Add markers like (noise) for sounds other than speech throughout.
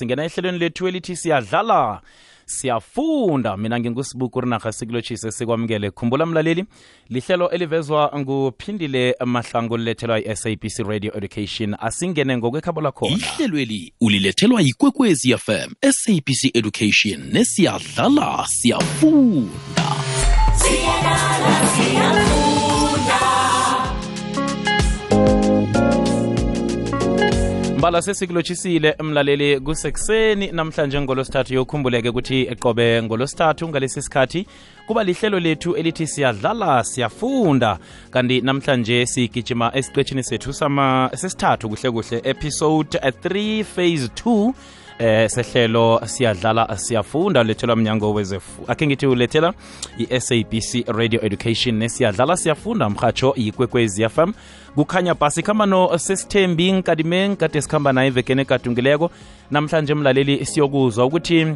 singena ehlelweni lethu elithi siyadlala siyafunda. Mina ngingusibuku rinaha sikulotshise sikwamukele. Khumbula mlaleli lihlelo elivezwa nguphindile mahlangu lilethelwa yi-sabc radio education. Asingene ngokwekhabo lakhona ihlelweli ulilethelwa yikwekwezi fm sabc education. Nesiyadlala siyafunda. Siyadlala siyafunda mbala sesikulotshisile mlaleli kusekuseni namhlanje ngolosithathu yokhumbuleke ukuthi qobe ngolosithathu ngalesi sikhathi kuba lihlelo lethu elithi siyadlala siyafunda. Kanti namhlanje sigijima esiqetshini sethu sama sesithathu kuhle kuhle episode 3 phase 2 eh sehlelo siyadlala siyafunda lethelwa mnyango wezefu akhe ngithi ulethela i-sabc radio education nesiyadlala siyafunda mrhatsho yikwekwezi fm kukhanya bhasi khamba no sesithembi nkadimeng kade sikhamba naye evekeni egadungileko namhlanje mlaleli siyokuzwa ukuthi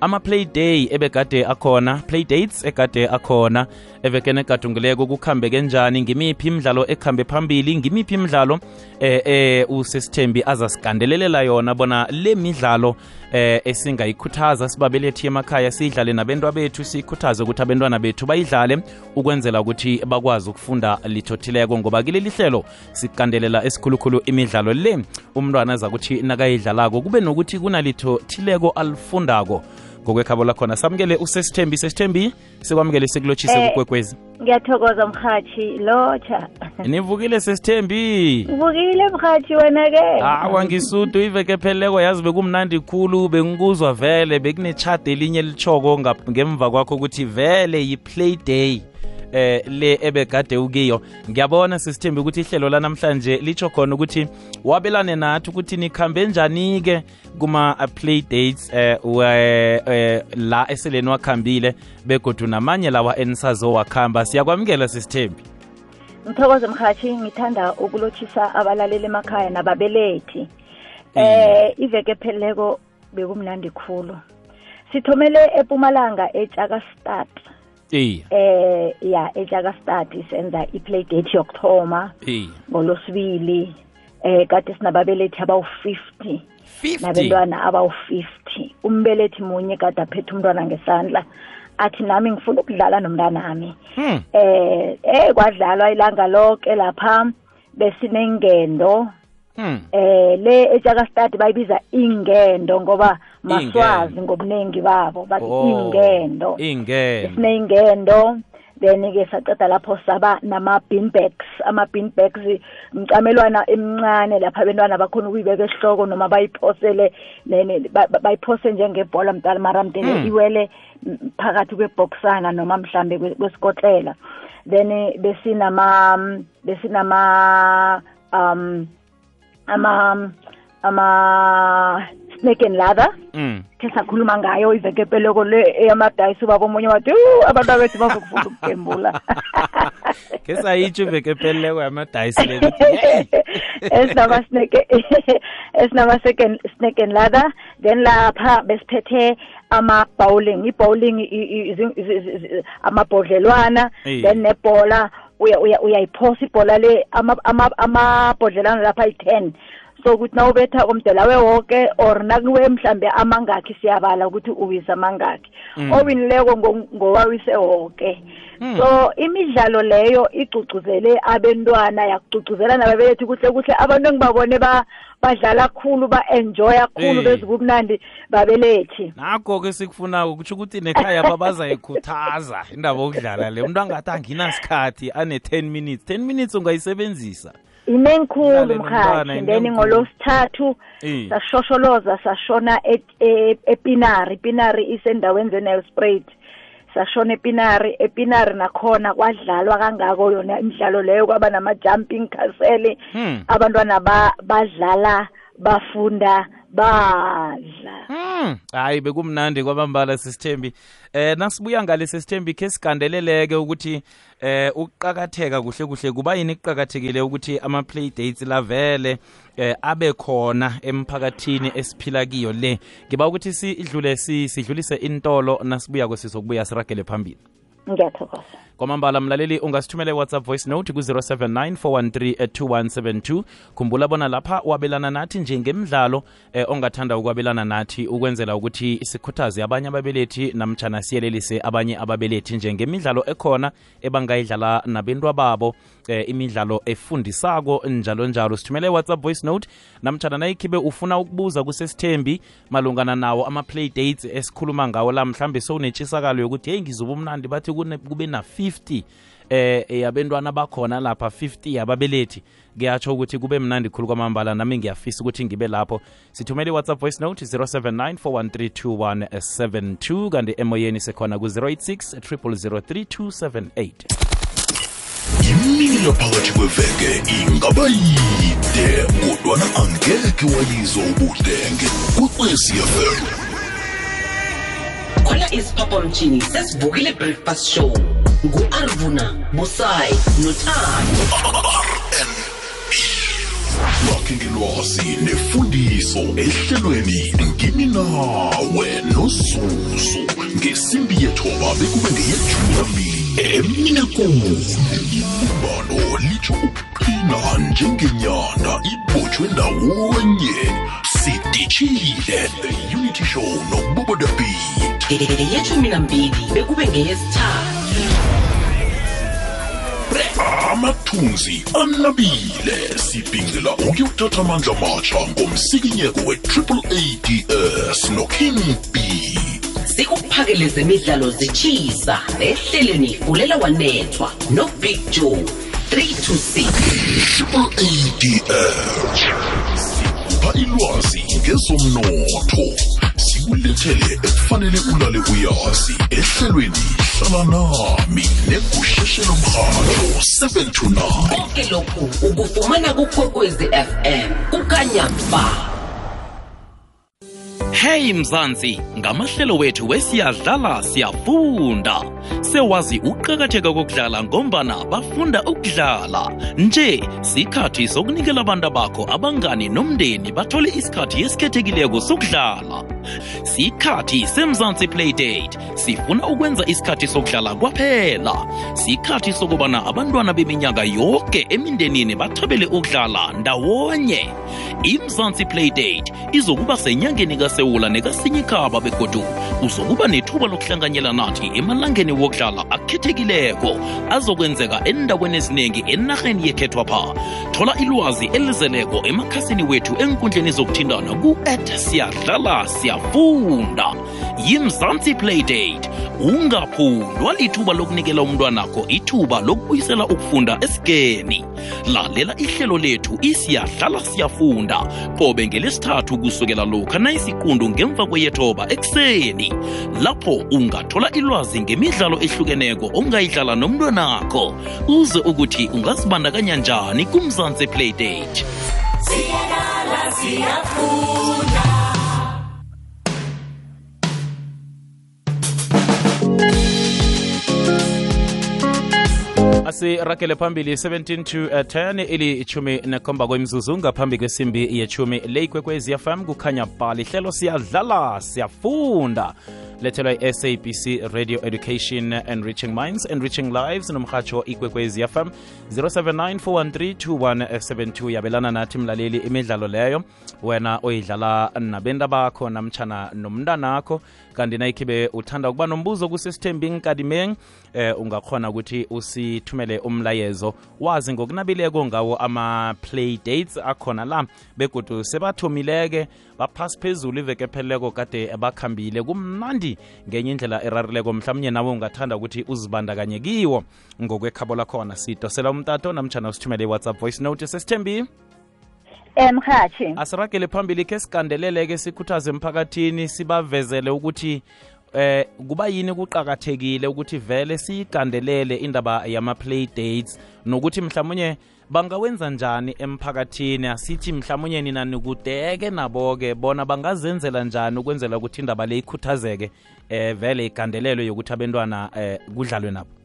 ama-play day ebegade akhona play dates egade akhona evekeni egadungileko kukhambeke njani ngimiphi imidlalo ekhambe phambili? Ngimiphi imidlalo eh, eh usesithembi azasigandelelela yona? Bona le midlalo eh esingayikhuthaza sibabelethi emakhaya siyidlale nabentwa bethu siyikhuthaze ukuthi abentwana bethu bayidlale ukwenzela ukuthi bakwazi ukufunda lithothileko ngoba kileli hlelo sikandelela esikhulukhulu imidlalo le. Umntwana aza kuthi nakayidlalako kube nokuthi kunalitho thileko alifundako ngokwekhabo lakhona samukele usesithembi sesithembi sikwamukele sikulotshise Eh. kukwekwezi. ngiyathokoza mhathi lotsha nivukile sesithembi? Vukile mhathi wena-ke awa ngisudu iveke pheleleko yazi bekumnandi khulu bengikuzwa vele bekunetshade elinye elitshoko ngemva kwakho ukuthi vele yi-play day eh le ebegade ukiyo. Ngiyabona sisithembi ukuthi ihlelo lanamhlanje litsho khona ukuthi wabelane nathi ukuthi nikhambe njani-ke kuma-play dates eh, we- eh la eseleni wakhambile begodu namanye lawa enisazowakhamba siyakwamukela sisithembi. Ngithokoze mhathi ngithanda ukulotshisa abalaleli emakhaya nababelethi. Eh iveke pheleleko bekumnandi khulu. Sithomele epumalanga ejakastad iye eh ya ejakastad senza i-play date yokuthoma. Iye ngolosibili eh kade sinababelethi abawu-50 50 nabantwana abawu-50 umbelethi munye kade aphethe umntwana ngesandla. Athi nami ngifuna ukudlala nomntanami. Hmm. eh eh kwadlalwa ilanga lonke lapha besinengendo. Hmm. eh le ejakastad bayibiza ingendo ngoba. Maswazi ngobuningi babo bathi Oh, ingendo. ingendo. Sineyingendo then-ke saceda lapho saba nama-beanbags. Ama-beanbags mcamelwana emncane lapha abentwana bakhona ukuyibeka esihloko noma bayiphosele bayiphose njengebhola mntana mara mdele Mm. iwele phakathi kwebhokisana noma mhlambe kwe- kwesikotlela. Then besinama besinama um ama ama snake and lather Mm. ke sakhuluma ngayo iveke epeleko le eyamadayisi ubaba omunye wathi "Yu, abantu bethu bazokufunda ukugembula ke sayitsho iveke epheleleko yamadayisi le ukuthi hey esinama snake esinama second snake and lather then lapha besiphethe ama bowling i-bowling i- i- izi- izi- izi- izi- amabhodlelwana Eh. then nebhola uya- uya- uyayiphosa ibhola le ama- ama- amabhodlelwana lapha ayi-ten so ukuthi na ubetha komdela wewonke or nakuwe mhlambe amangakhi siyabala ukuthi uwise amangakhi. Mm. owinileko ngo- ngowawise wonke Mm. so imidlalo leyo igcugcuzele abentwana yakucugcuzela nababelethi kuhle kuhle. Abantu engibabone ba badlala khulu ba-enjoya khulu bezi kumnandi babelethi nakho-ke sikufunako kutsho ukuthi nekhaya babazayikhuthaza indaba yokudlala le. Umuntu angathi anginasikhathi ane-10 minutes. 10 minutes ungayisebenzisa. Inengi khulu Udlale nomntwana, mkhathi then ngolosithathu sashosholoza sashona e- e- epinari. Ipinari isendaweni zenelsprate sashona epinari epinari nakhona kwadlalwa kangako yona imidlalo leyo kwaba nama-jumping castle. Hmm. abantwana ba- badlala bafunda badla. Hmm. hayi bekumnandi kwamambala sisithembi. Eh nasibuya ngale sisithembi khe sigandeleleke ukuthi eh ukuqakatheka kuhle kuhle kuba yini kuqakathekile ukuthi ama-play dates lavele eh abe khona emphakathini esiphila kiyo le. Ngiba ukuthi sidlule si- sidlulise intolo nasibuya kwesizokubuya siragele phambili. Ngiyathokoza. Kwamambala mlaleli ungasithumela i-whatsapp voice note ku-079 413 khumbula bona lapha wabelana nathi njengemidlalo eh, ongathanda ukwabelana nathi ukwenzela ukuthi sikhuthaze abanye ababelethi namtshana siyelelise abanye ababelethi. Njengemidlalo ekhona ebangayidlala nabentwa babo eh, imidlalo efundisako njalo njalo. Sithumele i-whatsapp voice note namtshana nayikhibe ufuna ukubuza kusesithembi malungana nawo ama-play dates esikhuluma ngawo la mhlambe sowunetshisakalo yokuthi heyi ngizoba umnandi bathi kube na-50 eh yabentwana bakhona lapha 50 yababelethi. Kuyatsho ukuthi kube mnandi khulu kwamambala nami ngiyafisa ukuthi ngibe lapho. Sithumele i-whatsapp voice note 079 4132172 kanti emoyeni sekhona ku-086 0003278 imini yaphakathi kweveke ingaba yide kodwana angeke wayizwa ubudenge kwekwecfm khona isiphaphamtshini sesivukile breakfast show. Ngu-arvuna busayi nothando. Lakhe ngelwazi nefundiso ehlelweni ngimi nawe nozuzu ngesimbi yethoba bekube ngeyejumi. Nambili emine kuni ibumbano litsho ukuqina njengenyanda ibotshwe ndawonye. Sidishile the unity show nobubodabit yeshumi nambili bekube ngeyesithathu. Amathunzi anabile. Sibhingela ukuyothatha amandla matsha ngomsikinyeko we-triple ads noking b. Sikuphakele zemidlalo zitshisa ehleleni fulela wanethwa nobig joe 3 to 6 triple ads ilwazi ngezomnotho. Sikulethele ekufanele ulale uyazi. Ehlelweni hlala nami negusheshelo mrhatho 7 to 9 konke lokhu ukufumana kukhokwezi fm kukanyamba hey mzansi. Ngamahlelo wethu wesiyadlala siyafunda. Sewazi ukuqakatheka kokudlala ngombana bafunda ukudlala. Nje sikhathi sokunikela abantu bakho abangani nomndeni bathole isikhathi esikhethekileko sokudlala. Sikhathi semzansi playdate. Sifuna ukwenza isikhathi sokudlala kwaphela. Sikhathi sokubana abantwana beminyaka yonke emindenini bathabele ukudlala ndawonye. Imzansi playdate izokuba senyangeni kasewula nekasinyikaba begodu uzokuba nethuba lokuhlanganyela nathi emalangeni wokudlala akhethekileko azokwenzeka endaweni eziningi enarheni yekhethwapha. Thola ilwazi elizeleko emakhasini wethu enkundleni zokuthindana ku-at siyadlala siyafunda yimzansi playdate ungaphundwa lithuba lokunikela umntwanakho ithuba lokubuyisela ukufunda esigeni lalela ihlelo lethu isiyadlala siyafunda. Qobe ngelesithathu kusukela lokha nayisiqundu ngemva kweyethoba ekuseni. Lapho ungathola ilwazi ngemidlalo ehlukeneko ongayidlala nomntwanakho. Uze ukuthi ungazibandakanya njani kumzansi playdate siyadlala siyafunda. Asiragele phambili 17 to uh, 10 ili ichumi nekhomba kwemzuzu ngaphambi kwesimbi yechumi le fm kukhanya bhali ihlelo siyadlala siyafunda lethelwa i-sabc radio education enriching minds enriching lives nomhatsho ikwekwezi fm 0794132172 yabelana nathi mlaleli imidlalo leyo wena oyidlala nabenda bakho namtshana nomntanakho kanti nayikhibe uthanda ukuba nombuzo kusisithembi nkadimeng eh, ungakhona ukuthi usithumele umlayezo. Wazi ngokunabileko ngawo ama-play dates akhona la begodu sebathomileke baphasi phezulu iveke pheleleko kade bakhambile kumnandi ngenye indlela erarileko mhlawumnye nawe ungathanda ukuthi uzibandakanye kiwo ngokwekhabo lakhona sidosela umtato namtshana usithumele i-whatsapp voice note sesithembi emhathi. Asiragele phambili khe sigandeleleke sikhuthaze emphakathini sibavezele ukuthi eh kuba yini kuqakathekile ukuthi vele siyigandelele indaba yama-play dates nokuthi mhlawumunye bangawenza njani emphakathini? Asithi mhlawumunye nina nikudeke nabo-ke bona bangazenzela njani ukwenzela ukuthi indaba le ikhuthazeke eh vele igandelelwe yokuthi abentwana eh kudlalwe nabo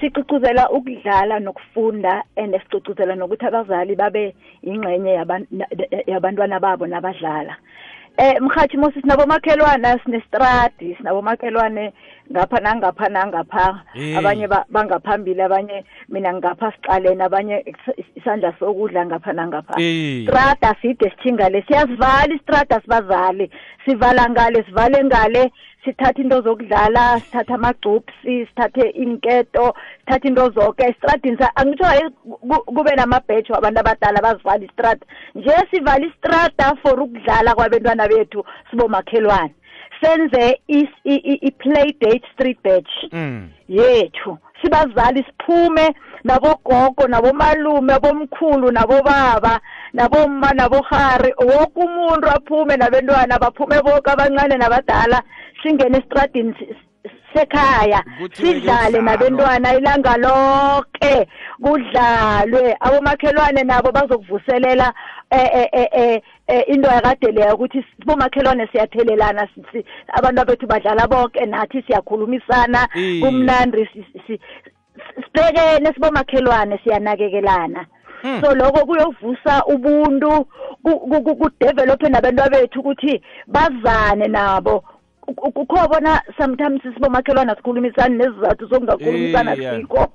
sicicuzela ukudlala nokufunda and sicicuzela nokuthi abazali babe ingxenye yaban- na- yabantwana babo nabadlala eh mhathi mosi sinabomakhelwana sinestradi sinabomakhelwane ngapha nangapha nangapha Eh. abanye ba- bangaphambili abanye mina ngapha siqalene abanye is- isandla sokudla ngapha nangapha Eh. strada side sithingale siyazivala istrada sibazali sivala ngale sivale ngale sithatha into zokudlala sithatha amagcupsi sithathe inketo sithatha into zonke estradini sa- angitsho kube namabhejo abantu abadala bazivala istrada. Nje sivala istrada for ukudlala kwabentwana bethu sibomakhelwane. Senze i-play date street badge Mm. yethu. Sibazali siphume nabogogo nabomalume abomkhulu nabobaba naboma nabohari. Woke umuntu aphume nabentwana baphume boke abancane nabadala. Singene estradini sekhaya sidlale nabentwana ilanga lonke kudlalwe. Abomakhelwane nabo bazokuvuselela eh eh eh into yakade leyo ukuthi sibomakhelwane siyathelelana si- si- abantu bethu badlala bonke nathi siyakhulumisana kumnandi si- si- si- sibhekene sibomakhelwane siyanakekelana. Hmm. so lokho kuyovusa ubuntu ku- ku- ku- kudevelophe nabantu bethu ukuthi bazane nabo kukho bona sometimes sibomakhelwana sikhulumisani nezizathu zokungakhulumisana sikho.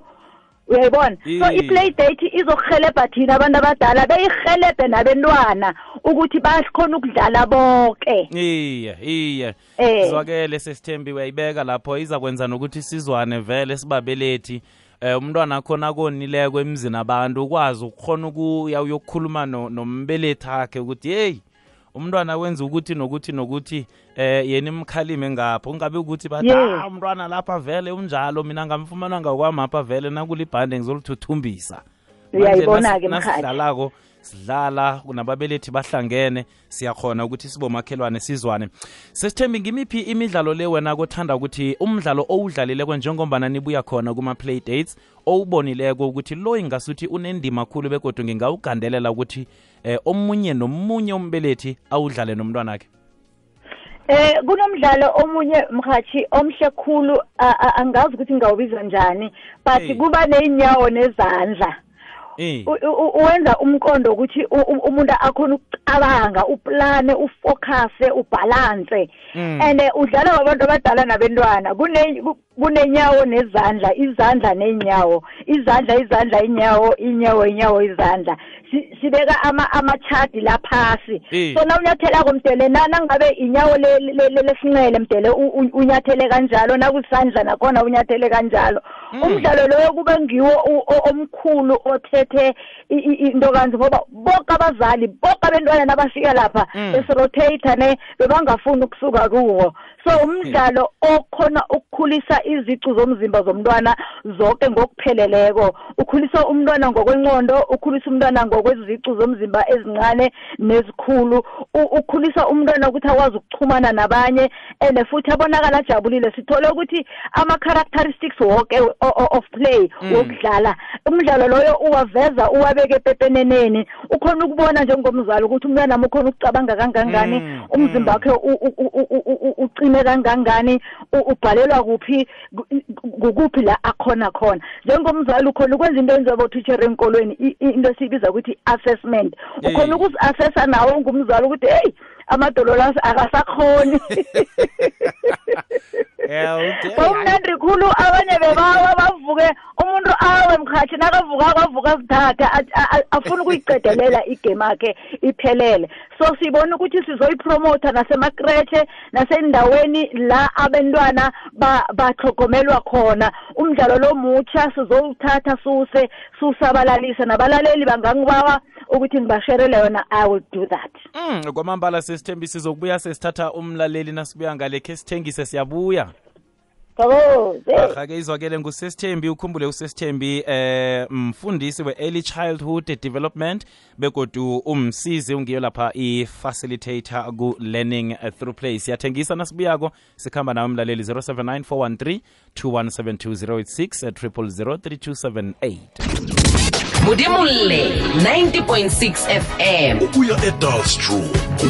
Uyayibona? So Iye. i-play date izokuhelebha thina abantu abadala beyihelebhe nabentwana ukuthi bakhona ukudlala bonke iye iye Eh. zwakele sesithembi uyayibeka lapho. Iza kwenza nokuthi sizwane vele sibabelethi. Eh umntwana khona konileko emzini abantu ukwazi ukukhona ukuya uyokukhuluma nombelethi akhe ukuthi hey umntwana wenza ukuthi nokuthi nokuthi eh yena imkhalime ngapho. Ungabe ukuthi bathi ah umntwana lapha vele unjalo mina ngamfumana ngakwami apha vele nakulibhande ngizolithuthumbisa Uyayibona-ke, mkhali. Sidlala kunababelethi bahlangene siyakhona ukuthi sibomakhelwane sizwane. Sesithembi ngimiphi imidlalo le wena kothanda ukuthi umdlalo owudlalileko njengombana nibuya khona kuma-play dates owubonileko ukuthi lo ingasuthi unendima khulu begodwa ngingawugandelela ukuthi eh, omunye nomunye umbelethi awudlale nomntwanakhe? Eh kunomdlalo omunye mhathi omhle khulu angazi ukuthi ngawubiza njani but kuba neinyawo nezandla. Eh. U- u- u- wenza umqondo ukuthi u- u- umuntu akhona ukucabanga uplane ufocuse ubalance Mm. and eh, udlala wabantu abadala nabentwana. Kune ku- kunenyawo nezandla izandla nenyawo izandla izandla inyawo inyawo inyawo izandla. Si- sibeka ama amachadi la phasi. Eh. so nawunyathelako mdele na nangabe inyawo le- le- le- lesinqele mdele u- u- unyathele kanjalo nakusandla nakhona unyathele kanjalo. Umdlalo loyo kube ngiwo u- o- omkhulu othethe i- i- into kanzi ngoba bonke abazali bonke abantwana nabafika lapha Mm. besirotate ne bebangafuni ukusuka kuwo. So umdlalo okhona ukukhulisa izicu zomzimba zomntwana zonke ngokupheleleko ukhulisa umntwana ngokwengqondo ukhulisa umntwana ngokwezicu zomzimba ezincane nezikhulu U- ukhulisa umntwana ukuthi akwazi ukuchumana nabanye and futhi abonakala ajabulile sithole ukuthi ama-characteristics woke o- o- of play wokudlala umdlalo loyo uwaveza uwabeke epepeneneni ukhona ukubona njengomzali ukuthi umntwana wami ukhona ukucabanga kangangani Mm, umzimba wakhe u- u- u- u- u- u- uqine kangangani u- ubhalelwa kuphi gu- kukuphi la akhona khona njengomzali ukhona ukwenza into enziwa botitshere enkolweni i- i- into esiyibiza ukuthi assessment ukhona Eh. ukuzi-assessa nawe ungumzali ukuthi heyi amadolo la akasakhoni yeah, (laughs) okay. kwawumnandi khulu abanye bebawa bavuke umuntu awe mkhathi nakavuka akavuka zithatha a- a- afuna ukuyicedelela igame yakhe iphelele. So sibona ukuthi sizoyipromotha nasemakreche nasendaweni la abantwana ba- bathlogomelwa khona. Umdlalo lo mutsha sizowuthatha suse siwusabalalise nabalaleli bangangibawa ukuthi ngibasherele yona i will do that. Mm, kwamambala sesithembi sizokubuya sesithatha umlaleli nasibuya ngale khe sithengise siyabuya. Thokoze ahake izwakele ngusesithembi ukhumbule usesithembi eh mfundisi we-early childhood development begodu umsizi ungiyo lapha i-facilitator ku-learning through play. Siyathengisa nasibuyako sikhamba nawe mlaleli 079 413 086 modimolle 90.6 fm ukuya edalstrom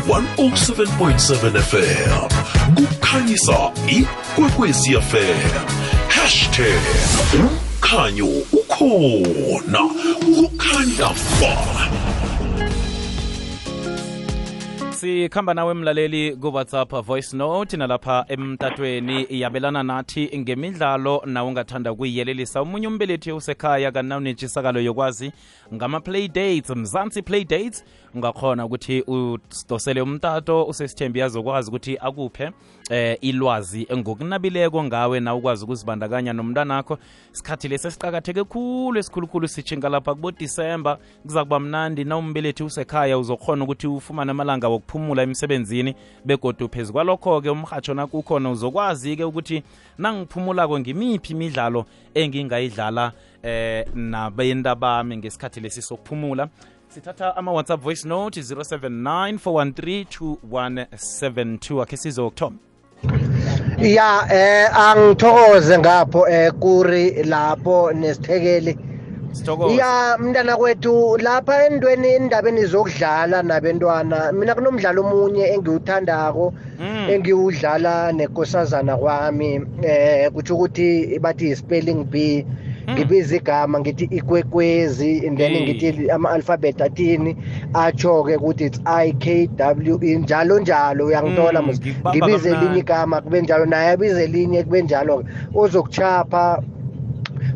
107.7 fm kukhanyisa ikwekwezi fm hashtag umkhanyo ukhona kukhanya sikhamba nawe mlaleli kuwhatsapp voice note nalapha emtatweni. Yabelana nathi ngemidlalo nawe ungathanda ukuyiyelelisa omunye umbelethi usekhaya kanawunentshisakalo yokwazi ngama-play dates mzansi play dates ungakhona ukuthi usidosele umtato usesithembi azokwazi ukuthi akuphe eh ilwazi ngokunabileko ngawe na ukwazi ukuzibandakanya nomntwanakho isikhathi lesi esiqakatheke khulu esikhulukhulu sitshinga lapha kubo-disemba. Kuza kuba mnandi nawumbelethi usekhaya uzokhona ukuthi ufumane amalanga wokuphumula emsebenzini begodu phezu kwalokho-ke umhatsho nakukhona uzokwazi-ke ukuthi nangiphumulako ngimiphi imidlalo engingayidlala eh nabenta bami ngesikhathi lesi sokuphumula sithatha ama-whatsapp voice note 079 413 2172 akhe sizokuthoma. Ya eh angithokoze ngapho eh kuri lapho nesithekeli. Ya mntana kwethu lapha endweni endabeni zokudlala nabentwana mina kunomdlalo omunye engiwuthandako Mm. engiwudlala nekosazana kwami. Eh kutsho ukuthi bathi yi-spelling bee. Ngibiza igama ngithi ikwekwezi and then Eh. ngithi ama-alphabet athini atsho-ke ukuthi it's i k w e njalo njalo uyangithola Mm, mos ngikubamba ngibize kamnandi. elinye igama kube njalo naye abize elinye kube njalo-ke ozokuchapha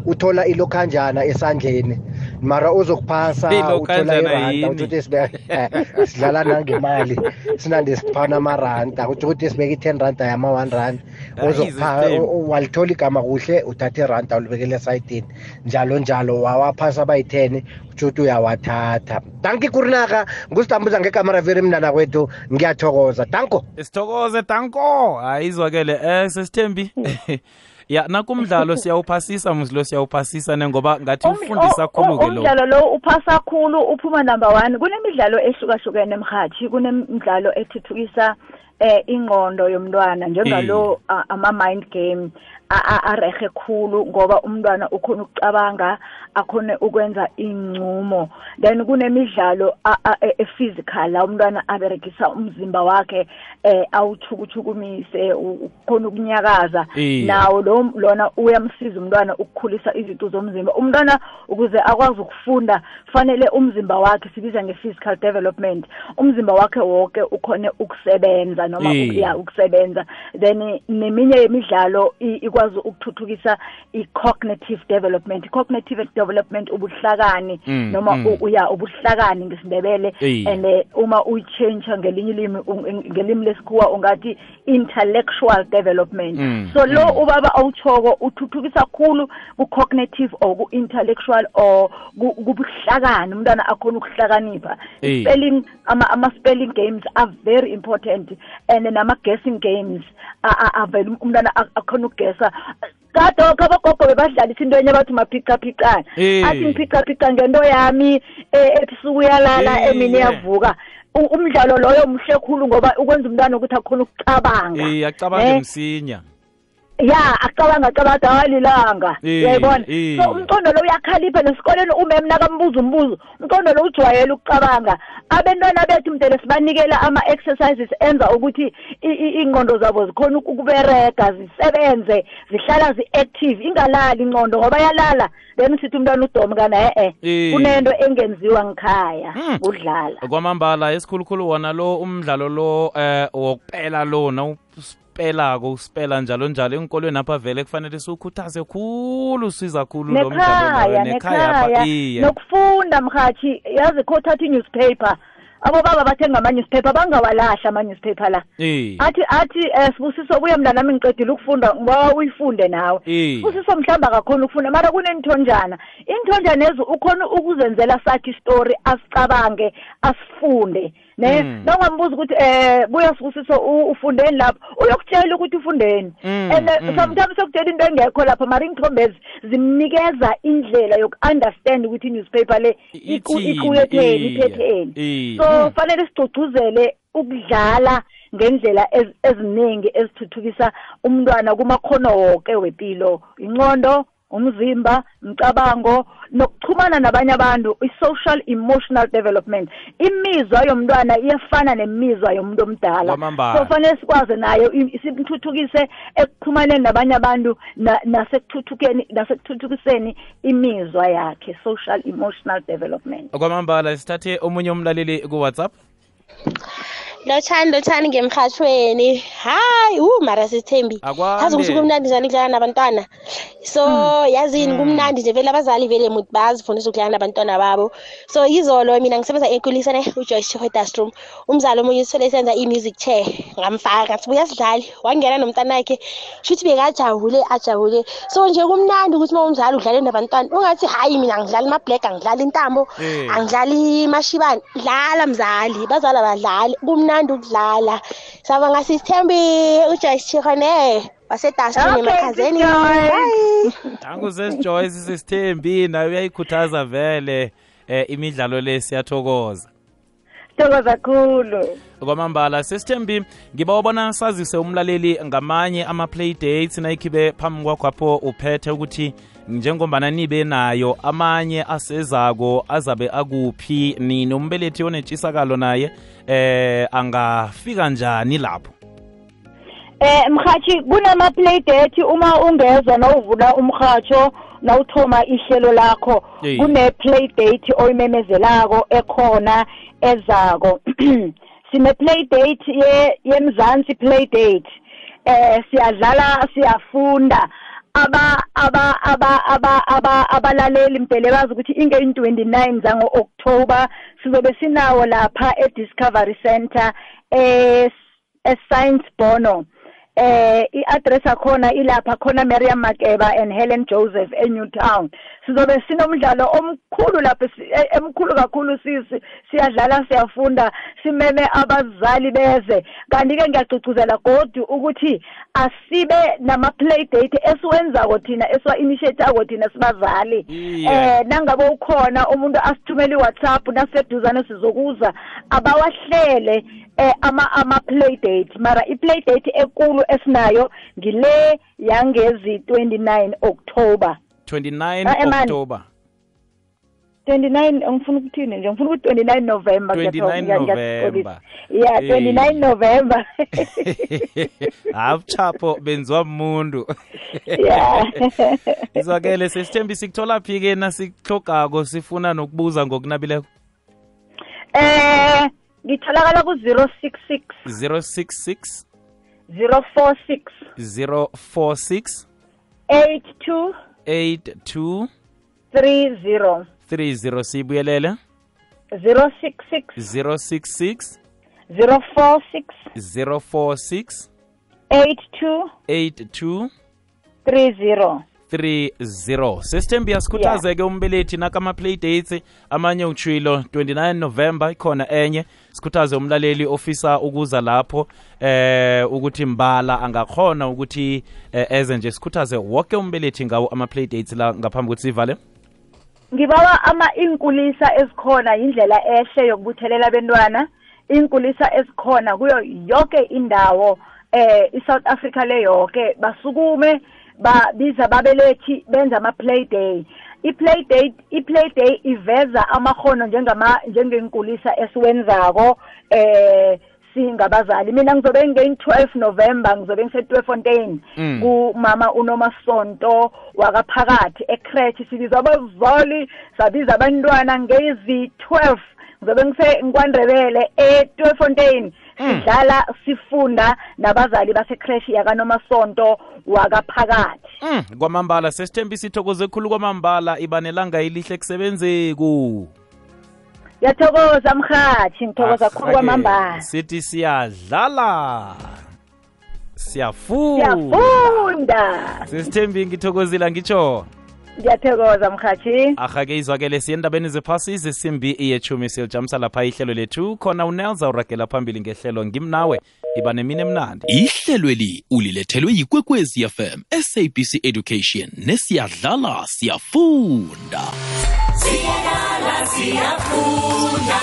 uthola ilokhanjana esandleni mara uzokuphasa uthola Ilokhanjana iranda yini? uthi ukuthi sibe (laughs) sidlala nangemali sinande siphana amaranda kutsho ukuthi sibeka i-ten randa yama-one rand Ah, uzokupha easy u- u- walithola igama kuhle uthatha iranda ulibekele esayidini. Njalo njalo wawaphasa abayi-ten utsho ukuthi uyawathatha. Danki kurinaka ngusidambuza ngegama raveri mntana kwethu ngiyathokoza. Danko. Sithokoze tanko hayi izwakele eh sesithembi? (laughs) ya nakumdlalo (laughs) siyawuphasisa muzilo siyawuphasisa ne ngoba ngathi Um- ufundisa o- khulu-ke o- lo. umdlalo lo uphasa khulu uphuma number one. Kunemidlalo ehlukahlukene emhathi kunemidlalo ethuthukisa eh ingqondo yomntwana njengalo a- ama-mind game a- a- arehe khulu ngoba umntwana ukhona ukucabanga akhone ukwenza incumo then kunemidlalo e- e-physical la umntwana aberegisa umzimba wakhe eh awuchukuchukumise u- ukhona ukunyakaza. Nawo lo lona uyamsiza umntwana ukukhulisa izinto zomzimba. Umntwana ukuze akwazi ukufunda fanele umzimba wakhe sibiza nge-physical development umzimba wakhe wonke ukhone ukusebenza. Noma Iye. uk- ya ukusebenza. Then neminye yemidlalo ikwazi ukuthuthukisa i-cognitive development. I-cognitive development ubuhlakani Mm, noma mm. u- ya ubuhlakani ngesindebele. And eh, uma uyitshentsha ngelinye ilimi ngelimi lesikhuwa ungathi intellectual development. Mm, so lo ubaba awuchoko uthuthukisa khulu ku-cognitive or ku-intellectual or ku- kubuhlakani. Umntwana akhona ukuhlakanipha. Spelling ama, ama spelling games are very important. And nama guessing games. A- a- avele umntwana ak- akhona ukugesa kadokho abogogo bebadlalisa into enye bathi maphicapicana Eh. athi ngiphicaphica ngento yami eh, ebusuku uyalala Eh, emini yeah. yavuka. U- umdlalo loyo mhle khulu ngoba ukwenza umntwana ukuthi akhona ukucabanga. Eh acabange Eh, msinya. Ya acabanga acabanga awalilanga Eh, uyayibona eh. so umcondo lo uyakhalipha nesikoleni umem nakambuza umbuzo umcondo lo ujwayele ukucabanga abantwana bethu mdele sibanikela ama-exercises enza ukuthi i- i- ingqondo zabo zikhona ukuberega zisebenze zihlala zi-active ingalali ingqondo ngoba yalala then sithi umntwana udome kana e-e Eh. kunento engenziwa ngikhaya Mm. udlala kwamambala esikhulukhulu wona lo umdlalo lo eh wokupela lo nawusipelako usipela njalo njalo enkolweni apha vele kufanele siwukhuthaze khulu siza khulu lo mdlalo nekhaya loyo nekhaya apha nekhaya iye. Nokufunda mhathi yazi kho thatha i-newspaper. Abobaba bathenga ama-newspaper bangawalahla ama-newspaper la. Eh athi athi um sibusiso buye mntanami ngiqedile ukufunda ngoba uyifunde nawe. Eh. sibusiso mhlawumbe akakhona ukufunda mara kunenithonjana iinthonjana ezi ukhona ukuzenzela sakhe isitori asicabange asifunde. Ne? Mm. nongambuza ukuthi um buya sibusiso ufundeni lapho. Uyokutshela ukuthi ufundeni. Mm, and mm. sometimes sokutshela into engekho lapha mara iinthombezi zimnikeza indlela yoku-understand ukuthi i-newspaper le iye, iphetheni so fanele sigcugcuzele ukudlala ngendlela ez- eziningi ezithuthukisa umntwana kumakhono woke wempilo ingqondo umzimba umcabango nokuxhumana nabanye abantu i-social emotional development. Imizwa yomntwana iyafana nemizwa yomuntu omdala. Kwamambala. so fanele sikwazi nayo i- simthuthukise ekuxhumaneni nabanye abantu na- nasekuthuthukeni nasekuthuthukiseni imizwa yakhe social emotional development. Kwamambala sithathe omunye umlaleli ku-whatsapp. Lotshani lotshani ngemrhatshweni hayi u mara sithembi. Akwande. yazi ukuthi kumnandi njani ukudlala nabantwana. So yazini kumnandi nje vele abazali vele muthi bayazifundisa ukudlala nabantwana babo. So izolo mina ngisebenza enkulisane ujoyce chihwedas room umzali omunye usithole senza i-music chair ngamfaka ngathi buya sidlali wangena nomntanakhe shuthi bekajabule ajabule. So nje kumnandi ukuthi uma umzali udlale nabantwana ungathi hayi mina angidlali amablack angidlali intambo Eh. angidlali imashibane. Dlala mzali bazali abadlali kumnandi ukudlala. Sabonga sisithembi ujoyce chihone wasedastrom Okay. Bye. nangu sesijoyce sisithembi nayo uyayikhuthaza vele eh imidlalo le siyathokoza. Sithokoza kakhulu kwamambala sesithembi ngiba wabona sazise umlaleli ngamanye ama-play dates nayikhibe phambi kwakhapho uphethe ukuthi njengombana nibe nayo amanye asezako azabe akuphi nini. Umbelethi onetshisakalo naye eh angafika njani lapho? Eh mhathi kunama play date uma ungezwa nawuvula umhatsho nawuthoma ihlelo lakho Hey. kune play date oyimemezelako ekhona ezako. Sine play date ye yemzansi play date eh siyadlala siyafunda. Aba aba aba aba aba abalaleli mdele bazi ukuthi inge 29 zango October sizobe sinawo lapha e Discovery Center eh eScience Bono. Eh i-address akhona ilapha khona Miriam Makeba and Helen Joseph eNewtown. Sizobe sinomdlalo omkhulu lapha e- emkhulu kakhulu sisi siyadlala siyafunda simeme abazali beze. Kanti ke ngiyagcugcuzela godi ukuthi asibe nama play date esiwenzako thina esiwa initiate thina sibazali. Eh nangabe ukhona umuntu asithumele iWhatsApp naseduzane sizokuza abawahlele eh ama ama play date mara i play date ekulu esinayo ngile yangezi 29 October. 29 Ah, october. 29 ngifuna ukuthini nje? Ngifuna ukuthi 29 November 29 ngiyathola, ngiya- ngiyasixolisa. November. yeah Eh. 29 November. (laughs) Habuchapho benziwa muntu (laughs) yeah. (laughs) Izwakele sesithembi sikuthola phi ke nasikuhlogako sifuna nokubuza ngokunabileko. Eh ngitholakala ku 066 066 046 046 82 82 30 30 siyibuyelele 066 066 046 046 82 82 30 30 sesithembi yasikhuthaze-ke umbelethi nakama-play dates amanye utshilo 29 november ikhona enye. Sikhuthaze umlaleli ofisa ukuza lapho eh ukuthi mbala angakhona ukuthi eh, eze nje. Sikhuthaze wonke umbelethi ngawo ama-play dates la ngaphambi kokuthi sivale. Ngibawa ama inkulisa ezikhona indlela ehle yokubuthelela abantwana inkulisa ezikhona kuyo yonke indawo eh iSouth Africa le yonke basukume babiza ababelethi benza ama play day i-play day i-play day iveza amakhono njengama njengenkulisa esiwenzako eh singabazali. Mina ngizobe nge-12 November ngizobe ngise-Tweefontein Mm. kumama unomasonto wakaphakathi ecrèche sibiza abazali sabiza abantwana ngezi-12 ngizobe ngise nkwandebele eTweefontein sidlala sifunda nabazali basecrèche yakanomasonto wakaphakathi. Mm. kwamambala sesithembi sithokoze khulu kwamambala ibanelanga elihle kusebenzeku yathokoza mhathi ngithokoza khulu kwamambala. sithi siyadlala siyafunda. Siyafunda. Sesithembi ngithokozile ngitsho ngiyathokoza mhathi. Ahake izwakele siye endabeni ziphasi zesimbi iyechumi silijamisa lapha ihlelo lethu. Khona unelza uragela phambili ngehlelo ngimnawe. Iba nemini emnandi. Ihlelweli ulilethelwe yikwekwezi fm sabc education. Nesiyadlala siyafunda. Siyadlala siyafunda